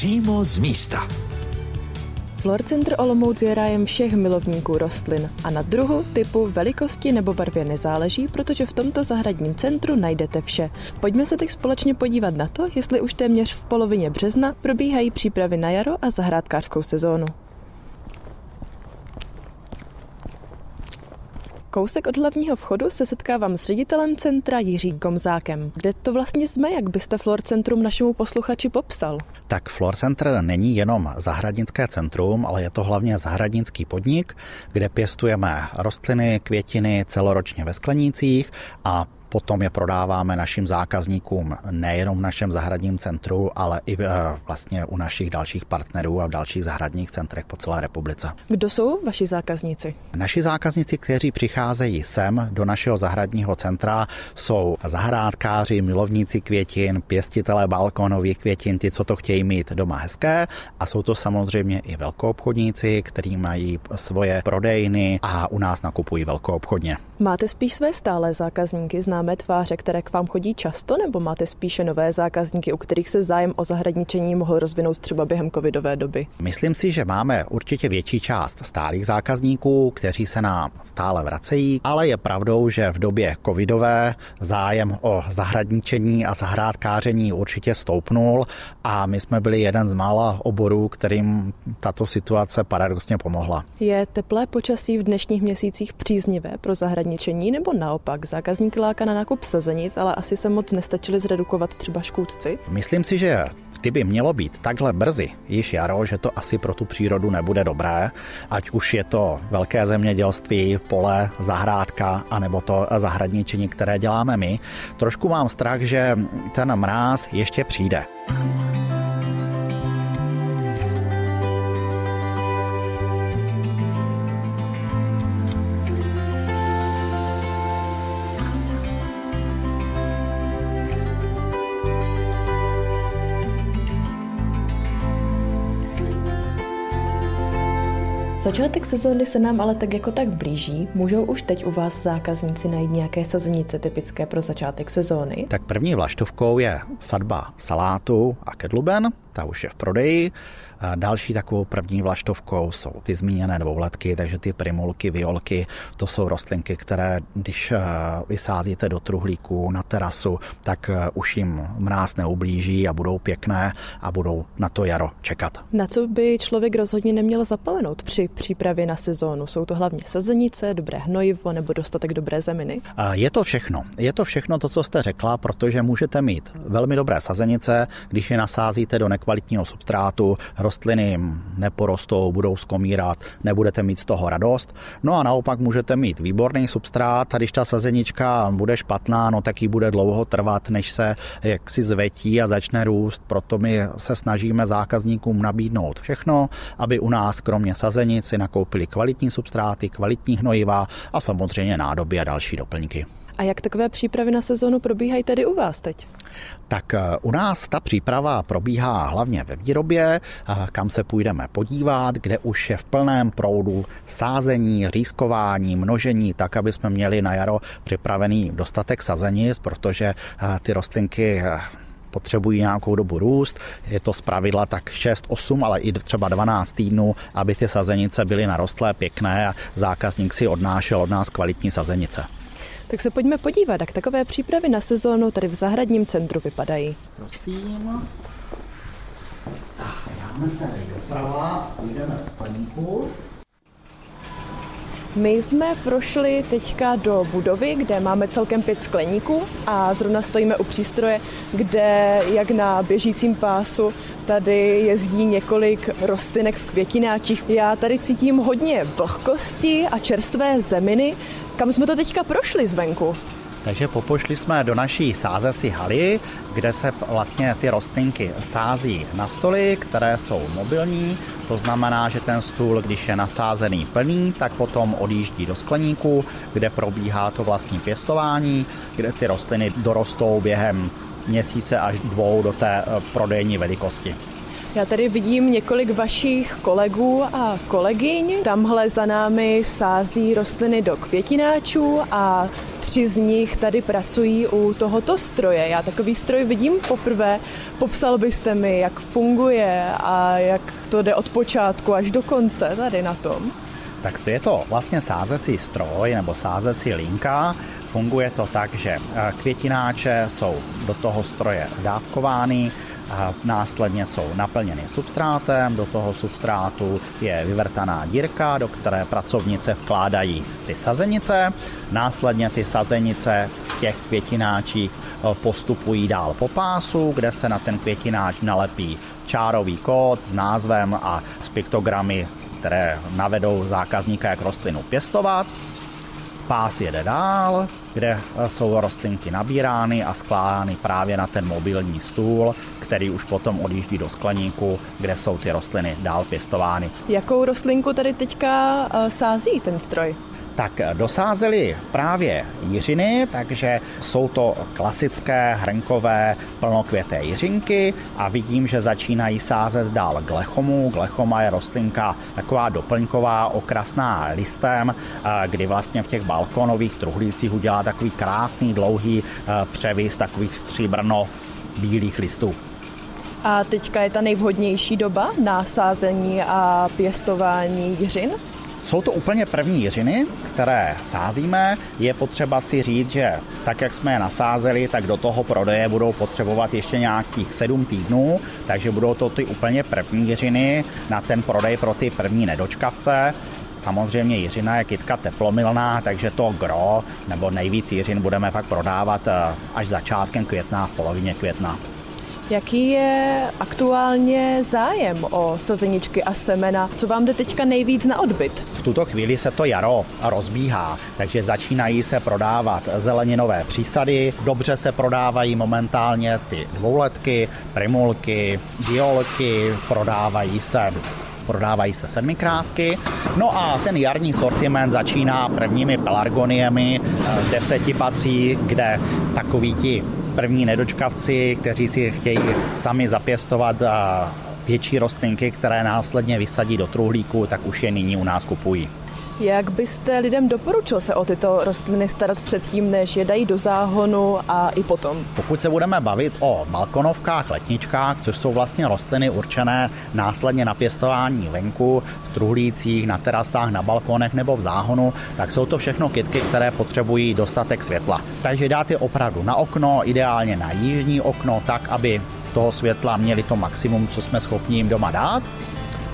Přímo z místa. Flor Center Olomouc je rájem všech milovníků rostlin a na druhu, typu, velikosti nebo barvě nezáleží, protože v tomto zahradním centru najdete vše. Pojďme se teď společně podívat na to, jestli už téměř v polovině března probíhají přípravy na jaro a zahrádkářskou sezónu. Kousek od hlavního vchodu se setkávám s ředitelem centra Jiřím Komzákem. Kde to vlastně jsme, jak byste Flor Centrum našemu posluchači popsal? Tak Flor Center není jenom zahradnické centrum, ale je to hlavně zahradnický podnik, kde pěstujeme rostliny, květiny celoročně ve sklenících a Potom je prodáváme našim zákazníkům nejenom v našem zahradním centru, ale i eh, vlastně u našich dalších partnerů a v dalších zahradních centrech po celé republice. Kdo jsou vaši zákazníci? Naši zákazníci, kteří přicházejí sem do našeho zahradního centra, jsou zahrádkáři, milovníci květin, pěstitelé balkónových květin, ty, co to chtějí mít doma hezké a jsou to samozřejmě i velkoobchodníci, kteří mají svoje prodejny a u nás nakupují velkoobchodně. Máte spíš své stále zákazníky, známé tváře, které k vám chodí často, nebo máte spíše nové zákazníky, u kterých se zájem o zahradničení mohl rozvinout třeba během covidové doby? Myslím si, že máme určitě větší část stálých zákazníků, kteří se nám stále vracejí, ale je pravdou, že v době covidové zájem o zahradničení a zahrádkáření určitě stoupnul a my jsme byli jeden z mála oborů, kterým tato situace paradoxně pomohla. Je teplé počasí v dnešních měsících příznivé pro zahradničení nebo naopak zákazníky láká na nákup sazenic, ale asi se moc nestačili zredukovat třeba škůdci? Myslím si, že kdyby mělo být takhle brzy již jaro, že to asi pro tu přírodu nebude dobré, ať už je to velké zemědělství, pole, zahrádka, anebo to zahradničení, které děláme my. Trošku mám strach, že ten mráz ještě přijde. Začátek sezóny se nám ale tak jako tak blíží. Můžou už teď u vás zákazníci najít nějaké sazenice typické pro začátek sezóny? Tak první vlaštovkou je sadba salátu a kedluben, ta už je v prodeji. Další takovou první vlaštovkou jsou ty zmíněné dvouletky, takže ty primulky, violky, to jsou rostlinky, které když eh, vysázíte do truhlíku na terasu, tak eh, už jim mráz neublíží a budou pěkné a budou na to jaro čekat. Na co by člověk rozhodně neměl zapalenout při přípravě na sezónu? Jsou to hlavně sazenice, dobré hnojivo nebo dostatek dobré zeminy? Je to všechno. Je to všechno to, co jste řekla, protože můžete mít velmi dobré sazenice, když je nasázíte do nekvalitního substrátu, rostliny neporostou, budou skomírat, nebudete mít z toho radost. No a naopak můžete mít výborný substrát a když ta sazenička bude špatná, no tak ji bude dlouho trvat, než se jaksi zvetí a začne růst. Proto my se snažíme zákazníkům nabídnout všechno, aby u nás kromě sazenic si nakoupili kvalitní substráty, kvalitní hnojiva a samozřejmě nádoby a další doplňky. A jak takové přípravy na sezónu probíhají tedy u vás teď? Tak eh, u nás ta příprava probíhá hlavně ve výrobě, eh, kam se půjdeme podívat, kde už je v plném proudu sázení, řízkování, množení, tak, aby jsme měli na jaro připravený dostatek sazenic, protože eh, ty rostlinky potřebují nějakou dobu růst. Je to zpravidla tak 6, 8, ale i třeba 12 týdnů, aby ty sazenice byly narostlé, pěkné a zákazník si odnášel od nás kvalitní sazenice. Tak se pojďme podívat, jak takové přípravy na sezónu tady v zahradním centru vypadají. Prosím. dáme se doprava, půjdeme v skleníku. My jsme prošli teďka do budovy, kde máme celkem pět skleníků a zrovna stojíme u přístroje, kde jak na běžícím pásu tady jezdí několik rostlinek v květináčích. Já tady cítím hodně vlhkosti a čerstvé zeminy. Kam jsme to teďka prošli zvenku? Takže popošli jsme do naší sázecí haly, kde se vlastně ty rostlinky sází na stoly, které jsou mobilní. To znamená, že ten stůl, když je nasázený plný, tak potom odjíždí do skleníku, kde probíhá to vlastní pěstování, kde ty rostliny dorostou během měsíce až dvou do té eh, prodejní velikosti. Já tady vidím několik vašich kolegů a kolegyň. Tamhle za námi sází rostliny do květináčů a tři z nich tady pracují u tohoto stroje. Já takový stroj vidím poprvé. Popsal byste mi, jak funguje a jak to jde od počátku až do konce tady na tom? Tak to je to vlastně sázecí stroj nebo sázecí linka. Funguje to tak, že eh, květináče jsou do toho stroje dávkovány, následně jsou naplněny substrátem, do toho substrátu je vyvrtaná dírka, do které pracovnice vkládají ty sazenice, následně ty sazenice v těch květináčích eh, postupují dál po pásu, kde se na ten květináč nalepí čárový kód s názvem a s piktogramy, které navedou zákazníka, jak rostlinu pěstovat. Pás jede dál, kde jsou rostlinky nabírány a skládány právě na ten mobilní stůl, který už potom odjíždí do skleníku, kde jsou ty rostliny dál pěstovány. Jakou rostlinku tady teďka eh, sází ten stroj? tak dosázeli právě jiřiny, takže jsou to klasické hrnkové plnokvěté jiřinky a vidím, že začínají sázet dál glechomu. Glechoma je rostlinka taková doplňková, okrasná listem, kdy vlastně v těch balkonových truhlících udělá takový krásný dlouhý převis takových stříbrno bílých listů. A teďka je ta nejvhodnější doba na sázení a pěstování jiřin? Jsou to úplně první jiřiny, které sázíme. Je potřeba si říct, že tak, jak jsme je nasázeli, tak do toho prodeje budou potřebovat ještě nějakých sedm týdnů, takže budou to ty úplně první jiřiny na ten prodej pro ty první nedočkavce. Samozřejmě jiřina je kytka teplomilná, takže to gro nebo nejvíc jiřin budeme pak prodávat eh, až začátkem května, v polovině května. Jaký je aktuálně zájem o sazeničky a semena? Co vám jde teďka nejvíc na odbyt? V tuto chvíli se to jaro rozbíhá, takže začínají se prodávat zeleninové přísady. Dobře se prodávají momentálně ty dvouletky, primulky, diolky, prodávají se prodávají se sedmikrásky. No a ten jarní sortiment začíná prvními pelargoniemi eh, desetipací, kde takoví ti první nedočkavci, kteří si chtějí sami zapěstovat větší rostlinky, které následně vysadí do truhlíku, tak už je nyní u nás kupují. Jak byste lidem doporučil se o tyto rostliny starat předtím, než je dají do záhonu a i potom? Pokud se budeme bavit o balkonovkách, letničkách, což jsou vlastně rostliny určené následně na pěstování venku, v truhlících, na terasách, na balkonech nebo v záhonu, tak jsou to všechno kytky, které potřebují dostatek světla. Takže dát je opravdu na okno, ideálně na jižní okno, tak, aby toho světla měli to maximum, co jsme schopni jim doma dát.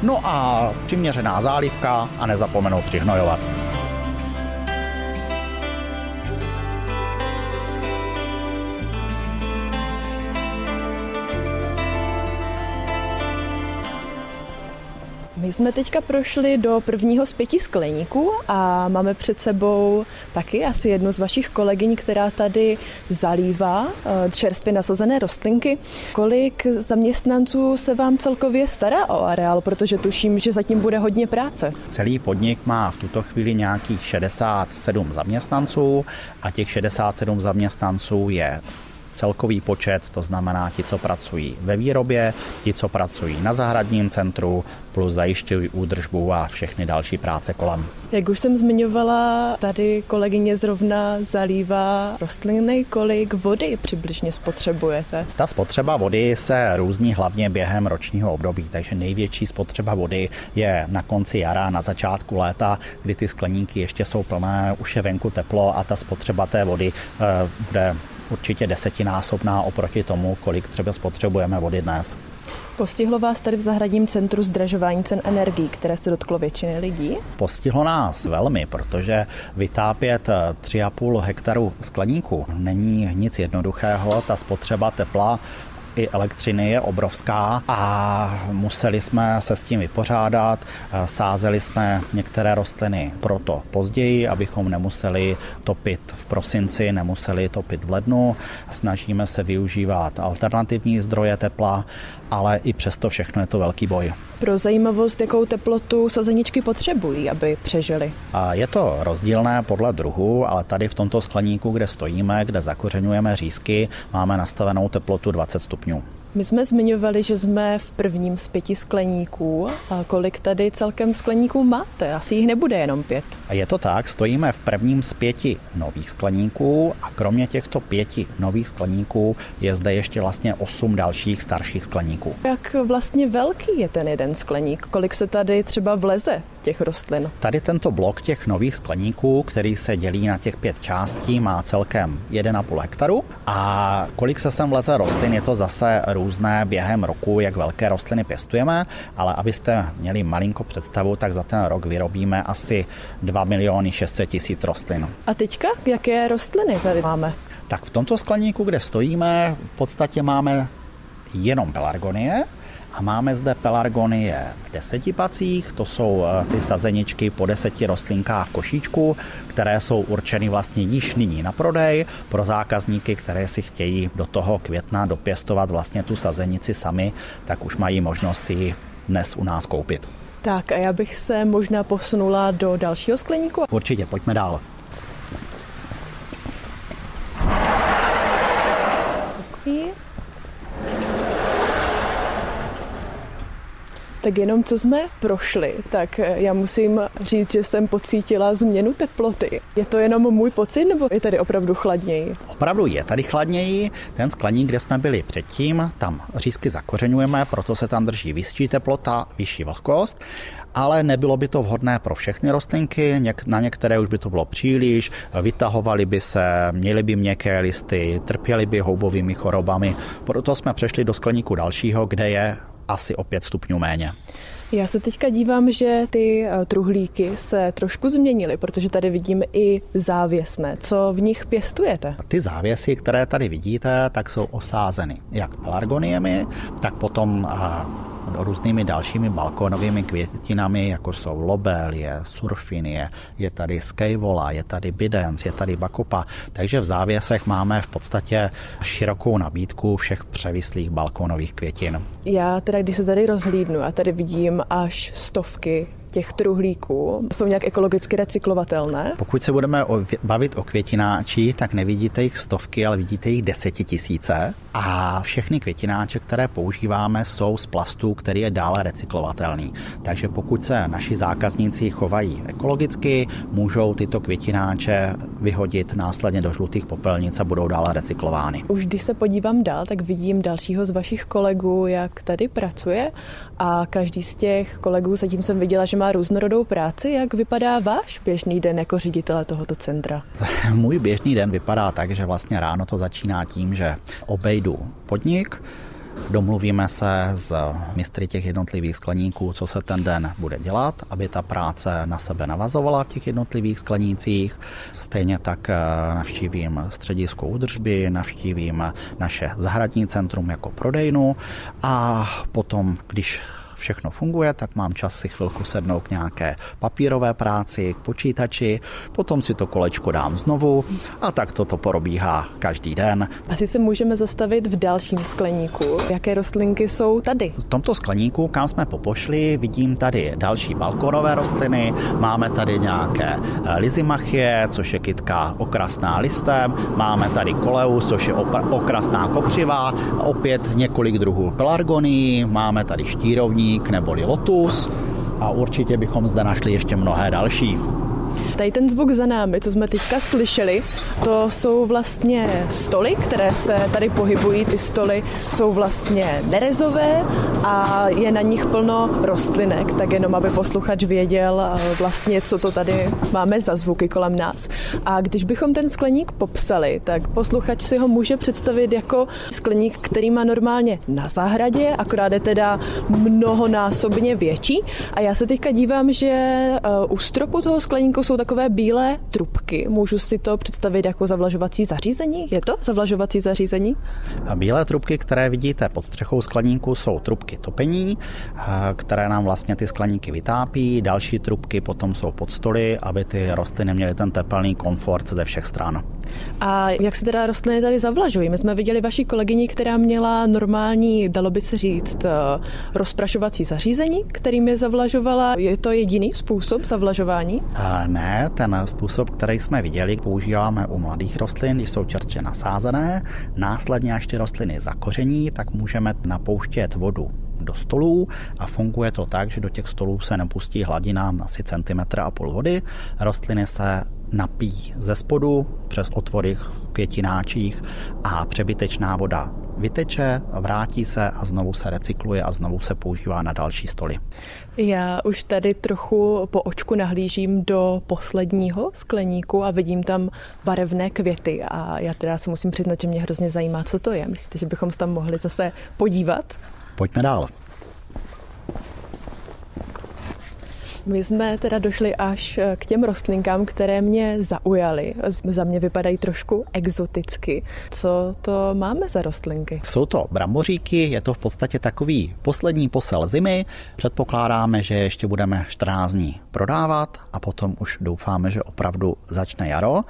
No a přiměřená zálivka a nezapomenout přihnojovat. My jsme teďka prošli do prvního z pěti skleníků a máme před sebou taky asi jednu z vašich kolegyň, která tady zalívá eh, čerstvě nasazené rostlinky. Kolik zaměstnanců se vám celkově stará o areál, protože tuším, že zatím bude hodně práce. Celý podnik má v tuto chvíli nějakých 67 zaměstnanců a těch 67 zaměstnanců je celkový počet, to znamená ti, co pracují ve výrobě, ti, co pracují na zahradním centru, plus zajišťují údržbu a všechny další práce kolem. Jak už jsem zmiňovala, tady kolegyně zrovna zalívá rostliny. Kolik vody přibližně spotřebujete? Ta spotřeba vody se různí hlavně během ročního období, takže největší spotřeba vody je na konci jara, na začátku léta, kdy ty skleníky ještě jsou plné, už je venku teplo a ta spotřeba té vody uh, bude určitě desetinásobná oproti tomu, kolik třeba spotřebujeme vody dnes. Postihlo vás tady v zahradním centru zdražování cen energií, které se dotklo většiny lidí? Postihlo nás velmi, protože vytápět 3,5 hektaru skleníku není nic jednoduchého. Ta spotřeba tepla i elektřiny je obrovská a museli jsme se s tím vypořádat. Sázeli jsme některé rostliny proto později, abychom nemuseli topit v prosinci, nemuseli topit v lednu. Snažíme se využívat alternativní zdroje tepla, ale i přesto všechno je to velký boj. Pro zajímavost, jakou teplotu sazeničky potřebují, aby přežily? Je to rozdílné podle druhu, ale tady v tomto skleníku, kde stojíme, kde zakořenujeme řízky, máme nastavenou teplotu 20 stupňů. My jsme zmiňovali, že jsme v prvním z pěti skleníků. A kolik tady celkem skleníků máte? Asi jich nebude jenom pět. A je to tak, stojíme v prvním z pěti nových skleníků a kromě těchto pěti nových skleníků je zde ještě vlastně osm dalších starších skleníků. Jak vlastně velký je ten jeden skleník? Kolik se tady třeba vleze těch rostlin? Tady tento blok těch nových skleníků, který se dělí na těch pět částí, má celkem 1,5 hektaru. A kolik se sem vleze rostlin, je to zase různé během roku, jak velké rostliny pěstujeme, ale abyste měli malinko představu, tak za ten rok vyrobíme asi 2 miliony 600 tisíc rostlin. A teďka, jaké rostliny tady máme? Tak v tomto skleníku, kde stojíme, v podstatě máme jenom pelargonie, a máme zde pelargonie v deseti pacích, to jsou eh, ty sazeničky po deseti rostlinkách košíčku, které jsou určeny vlastně již nyní na prodej pro zákazníky, které si chtějí do toho května dopěstovat vlastně tu sazenici sami, tak už mají možnost si ji dnes u nás koupit. Tak a já bych se možná posunula do dalšího skleníku. Určitě, pojďme dál. Tak jenom co jsme prošli, tak eh, já musím říct, že jsem pocítila změnu teploty. Je to jenom můj pocit, nebo je tady opravdu chladněji? Opravdu je tady chladněji. Ten skleník, kde jsme byli předtím, tam řízky zakořenujeme, proto se tam drží vyšší teplota, vyšší vlhkost ale nebylo by to vhodné pro všechny rostlinky, na některé už by to bylo příliš, vytahovaly by se, měly by měkké listy, trpěly by houbovými chorobami, proto jsme přešli do skleníku dalšího, kde je asi o 5 stupňů méně. Já se teďka dívám, že ty eh, truhlíky se trošku změnily, protože tady vidím i závěsné. Co v nich pěstujete? Ty závěsy, které tady vidíte, tak jsou osázeny jak pelargoniemi, tak potom eh, různými dalšími balkónovými květinami, jako jsou lobelie, surfinie, je tady skejvola, je tady bidens, je tady bakopa. Takže v závěsech máme v podstatě širokou nabídku všech převislých balkónových květin. Já teda, když se tady rozhlídnu a tady vidím až stovky těch truhlíků jsou nějak ekologicky recyklovatelné? Pokud se budeme bavit o květináčích, tak nevidíte jich stovky, ale vidíte jich desetitisíce. A všechny květináče, které používáme, jsou z plastu, který je dále recyklovatelný. Takže pokud se naši zákazníci chovají ekologicky, můžou tyto květináče vyhodit následně do žlutých popelnic a budou dále recyklovány. Už když se podívám dál, tak vidím dalšího z vašich kolegů, jak tady pracuje a každý z těch kolegů, zatím jsem viděla, že má různorodou práci. Jak vypadá váš běžný den jako ředitele tohoto centra? Můj běžný den vypadá tak, že vlastně ráno to začíná tím, že obejdu podnik, Domluvíme se s mistry těch jednotlivých skleníků, co se ten den bude dělat, aby ta práce na sebe navazovala v těch jednotlivých sklenících. Stejně tak eh, navštívím středisko údržby, navštívím naše zahradní centrum jako prodejnu a potom, když všechno funguje, tak mám čas si chvilku sednout k nějaké papírové práci, k počítači, potom si to kolečko dám znovu a tak toto porobíhá každý den. Asi se můžeme zastavit v dalším skleníku. Jaké rostlinky jsou tady? V tomto skleníku, kam jsme popošli, vidím tady další balkonové rostliny, máme tady nějaké eh, lizimachie, což je kytka okrasná listem, máme tady koleus, což je okrasná kopřiva, opět několik druhů pelargonií, máme tady štírovní, Rybník neboli Lotus a určitě bychom zde našli ještě mnohé další. Tady ten zvuk za námi, co jsme teďka slyšeli, to jsou vlastně stoly, které se tady pohybují. Ty stoly jsou vlastně nerezové a je na nich plno rostlinek, tak jenom aby posluchač věděl eh, vlastně, co to tady máme za zvuky kolem nás. A když bychom ten skleník popsali, tak posluchač si ho může představit jako skleník, který má normálně na zahradě, akorát je teda mnohonásobně větší. A já se teďka dívám, že eh, u stropu toho skleníku jsou takové bílé trubky. Můžu si to představit jako zavlažovací zařízení? Je to zavlažovací zařízení? A bílé trubky, které vidíte pod střechou skleníku, jsou trubky topení, které nám vlastně ty skleníky vytápí. Další trubky potom jsou pod stoly, aby ty rostliny měly ten tepelný komfort ze všech stran. A jak se teda rostliny tady zavlažují? My jsme viděli vaši kolegyni, která měla normální, dalo by se říct, eh, rozprašovací zařízení, kterým je zavlažovala. Je to jediný způsob zavlažování? Ne, ten způsob, který jsme viděli, používáme u mladých rostlin, když jsou čerstvě nasázené. Následně, až ty rostliny zakoření, tak můžeme napouštět vodu do stolů a funguje to tak, že do těch stolů se nepustí hladina asi centimetr a půl vody. Rostliny se napíjí ze spodu přes otvory v květináčích a přebytečná voda vyteče, vrátí se a znovu se recykluje a znovu se používá na další stoly. Já už tady trochu po očku nahlížím do posledního skleníku a vidím tam barevné květy a já teda se musím přiznat, že mě hrozně zajímá, co to je. Myslíte, že bychom se tam mohli zase podívat? Pojďme dál. My jsme teda došli až eh, k těm rostlinkám, které mě zaujaly. Za mě vypadají trošku exoticky. Co to máme za rostlinky? Jsou to bramboříky, je to v podstatě takový poslední posel zimy. Předpokládáme, že ještě budeme 14 dní prodávat a potom už doufáme, že opravdu začne jaro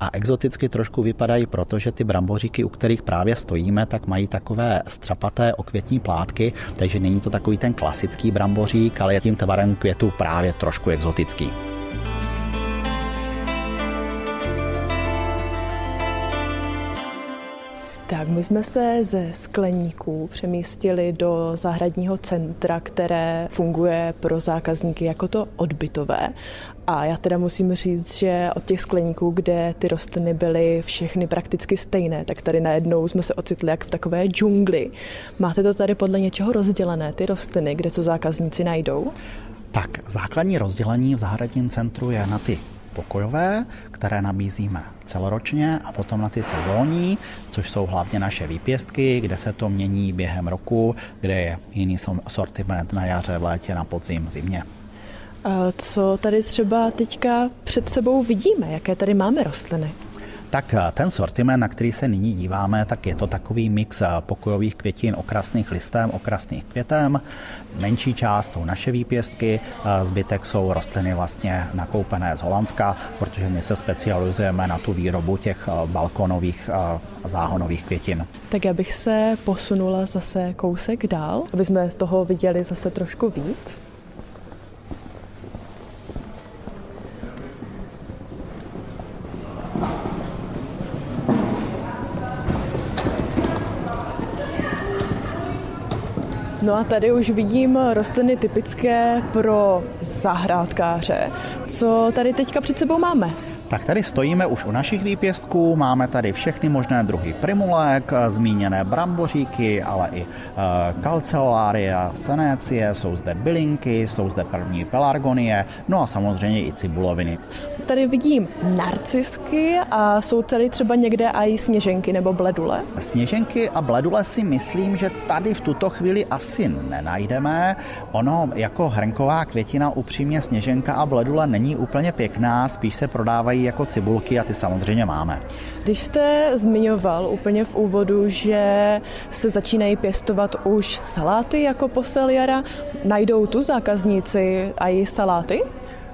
a exoticky trošku vypadají, protože ty bramboříky, u kterých právě stojíme, tak mají takové střapaté okvětní plátky, takže není to takový ten klasický brambořík, ale je tím tvarem květu právě trošku exotický. Tak, my jsme se ze skleníků přemístili do zahradního centra, které funguje pro zákazníky jako to odbytové. A já teda musím říct, že od těch skleníků, kde ty rostliny byly všechny prakticky stejné, tak tady najednou jsme se ocitli jak v takové džungli. Máte to tady podle něčeho rozdělené, ty rostliny, kde co zákazníci najdou? Tak, základní rozdělení v zahradním centru je na ty pokojové, které nabízíme celoročně a potom na ty sezónní, což jsou hlavně naše výpěstky, kde se to mění během roku, kde je jiný sortiment na jaře, v létě, na podzim, zimě. Co tady třeba teďka před sebou vidíme? Jaké tady máme rostliny? Tak eh, ten sortiment, na který se nyní díváme, tak je to takový mix eh, pokojových květin okrasných listem, okrasných květem. Menší část jsou naše výpěstky, eh, zbytek jsou rostliny vlastně nakoupené z Holandska, protože my se specializujeme na tu výrobu těch balkonových záhonových květin. Tak já bych se posunula zase kousek dál, aby jsme toho viděli zase trošku víc. No a tady už vidím rostliny typické pro zahrádkáře. Co tady teďka před sebou máme? Tak tady stojíme už u našich výpěstků, máme tady všechny možné druhy primulek, zmíněné bramboříky, ale i uh, kalceolária, senécie, jsou zde bylinky, jsou zde první pelargonie, no a samozřejmě i cibuloviny. Tady vidím narcisky a jsou tady třeba někde i sněženky nebo bledule? Sněženky a bledule si myslím, že tady v tuto chvíli asi nenajdeme. Ono jako hrnková květina upřímně sněženka a bledule není úplně pěkná, spíš se prodávají vypadají jako cibulky a ty samozřejmě máme. Když jste zmiňoval úplně v úvodu, že se začínají pěstovat už saláty jako posel jara, najdou tu zákazníci a i saláty?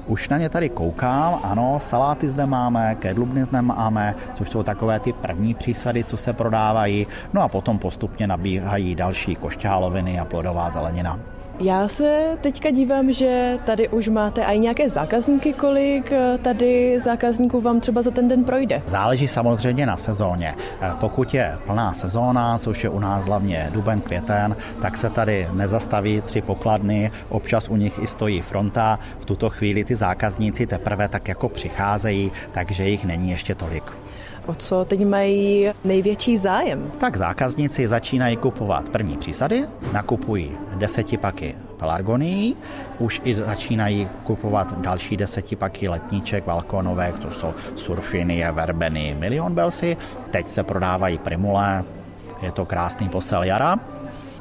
Už na ně tady koukám, ano, saláty zde máme, kedlubny zde máme, což jsou takové ty první přísady, co se prodávají, no a potom postupně nabíhají další košťáloviny a plodová zelenina. Já se teďka dívám, že tady už máte i nějaké zákazníky, kolik eh, tady zákazníků vám třeba za ten den projde? Záleží samozřejmě na sezóně. Eh, pokud je plná sezóna, což je u nás hlavně duben, květen, tak se tady nezastaví tři pokladny, občas u nich i stojí fronta. V tuto chvíli ty zákazníci teprve tak jako přicházejí, takže jich není ještě tolik. O co teď mají největší zájem? Tak zákazníci začínají kupovat první přísady, nakupují desetipaky pelargonií, už i začínají kupovat další desetipaky letníček balkonovek, to jsou surfiny, verbeny, milion belsy. Teď se prodávají primule, je to krásný posel jara.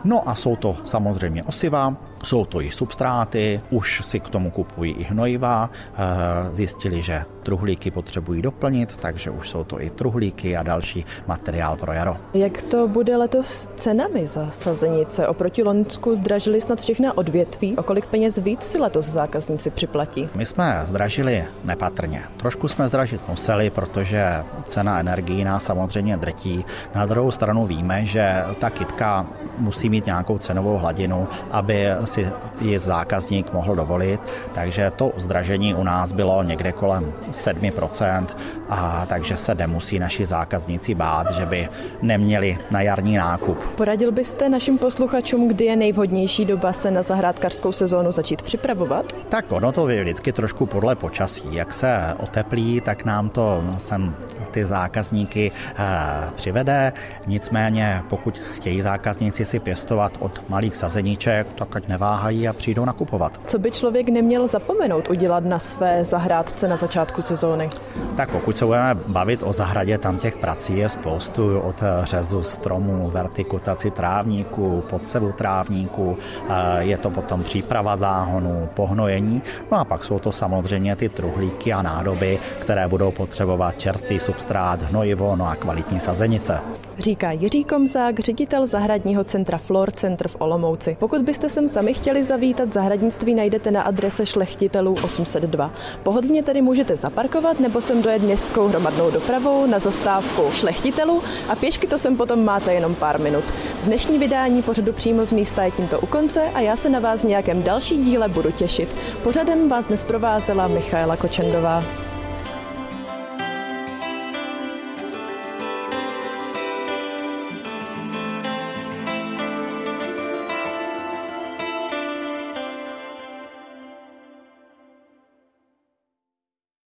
No a jsou to samozřejmě osiva, jsou to i substráty, už si k tomu kupují i hnojiva, eh, zjistili, že truhlíky potřebují doplnit, takže už jsou to i truhlíky a další materiál pro jaro. Jak to bude letos s cenami za sazenice? Oproti Lonsku zdražili snad všechna odvětví. O kolik peněz víc si letos zákazníci připlatí? My jsme zdražili nepatrně. Trošku jsme zdražit museli, protože cena energií nás samozřejmě drtí. Na druhou stranu víme, že ta kitka musí mít nějakou cenovou hladinu, aby si ji zákazník mohl dovolit, takže to zdražení u nás bylo někde kolem 7%, a takže se nemusí naši zákazníci bát, že by neměli na jarní nákup. Poradil byste našim posluchačům, kdy je nejvhodnější doba se na zahrádkařskou sezónu začít připravovat? Tak ono to je vždycky trošku podle počasí. Jak se oteplí, tak nám to sem ty zákazníky eh, přivede. Nicméně, pokud chtějí zákazníci si pěstovat od malých sazeníček, tak ať neváhají a přijdou nakupovat. Co by člověk neměl zapomenout udělat na své zahrádce na začátku sezóny? Tak pokud se budeme bavit o zahradě, tam těch prací je spoustu od řezu stromů, vertikutaci trávníků, podsevu trávníků, eh, je to potom příprava záhonu, pohnojení, no a pak jsou to samozřejmě ty truhlíky a nádoby, které budou potřebovat čerstvý substrát, hnojivo, no a kvalitní sazenice. Říká Jiří Komzák, ředitel zahradního centra Flor Center v Olomouci. Pokud byste sem sami chtěli zavítat, zahradnictví najdete na adrese Šlechtitelů 802. Pohodlně tedy můžete zaparkovat nebo sem dojet městskou hromadnou dopravou na zastávku Šlechtitelů a pěšky to sem potom máte jenom pár minut. Dnešní vydání pořadu přímo z místa je tímto u konce a já se na vás v nějakém další díle budu těšit. Pořadem vás dnes provázela Michaela Kočendová.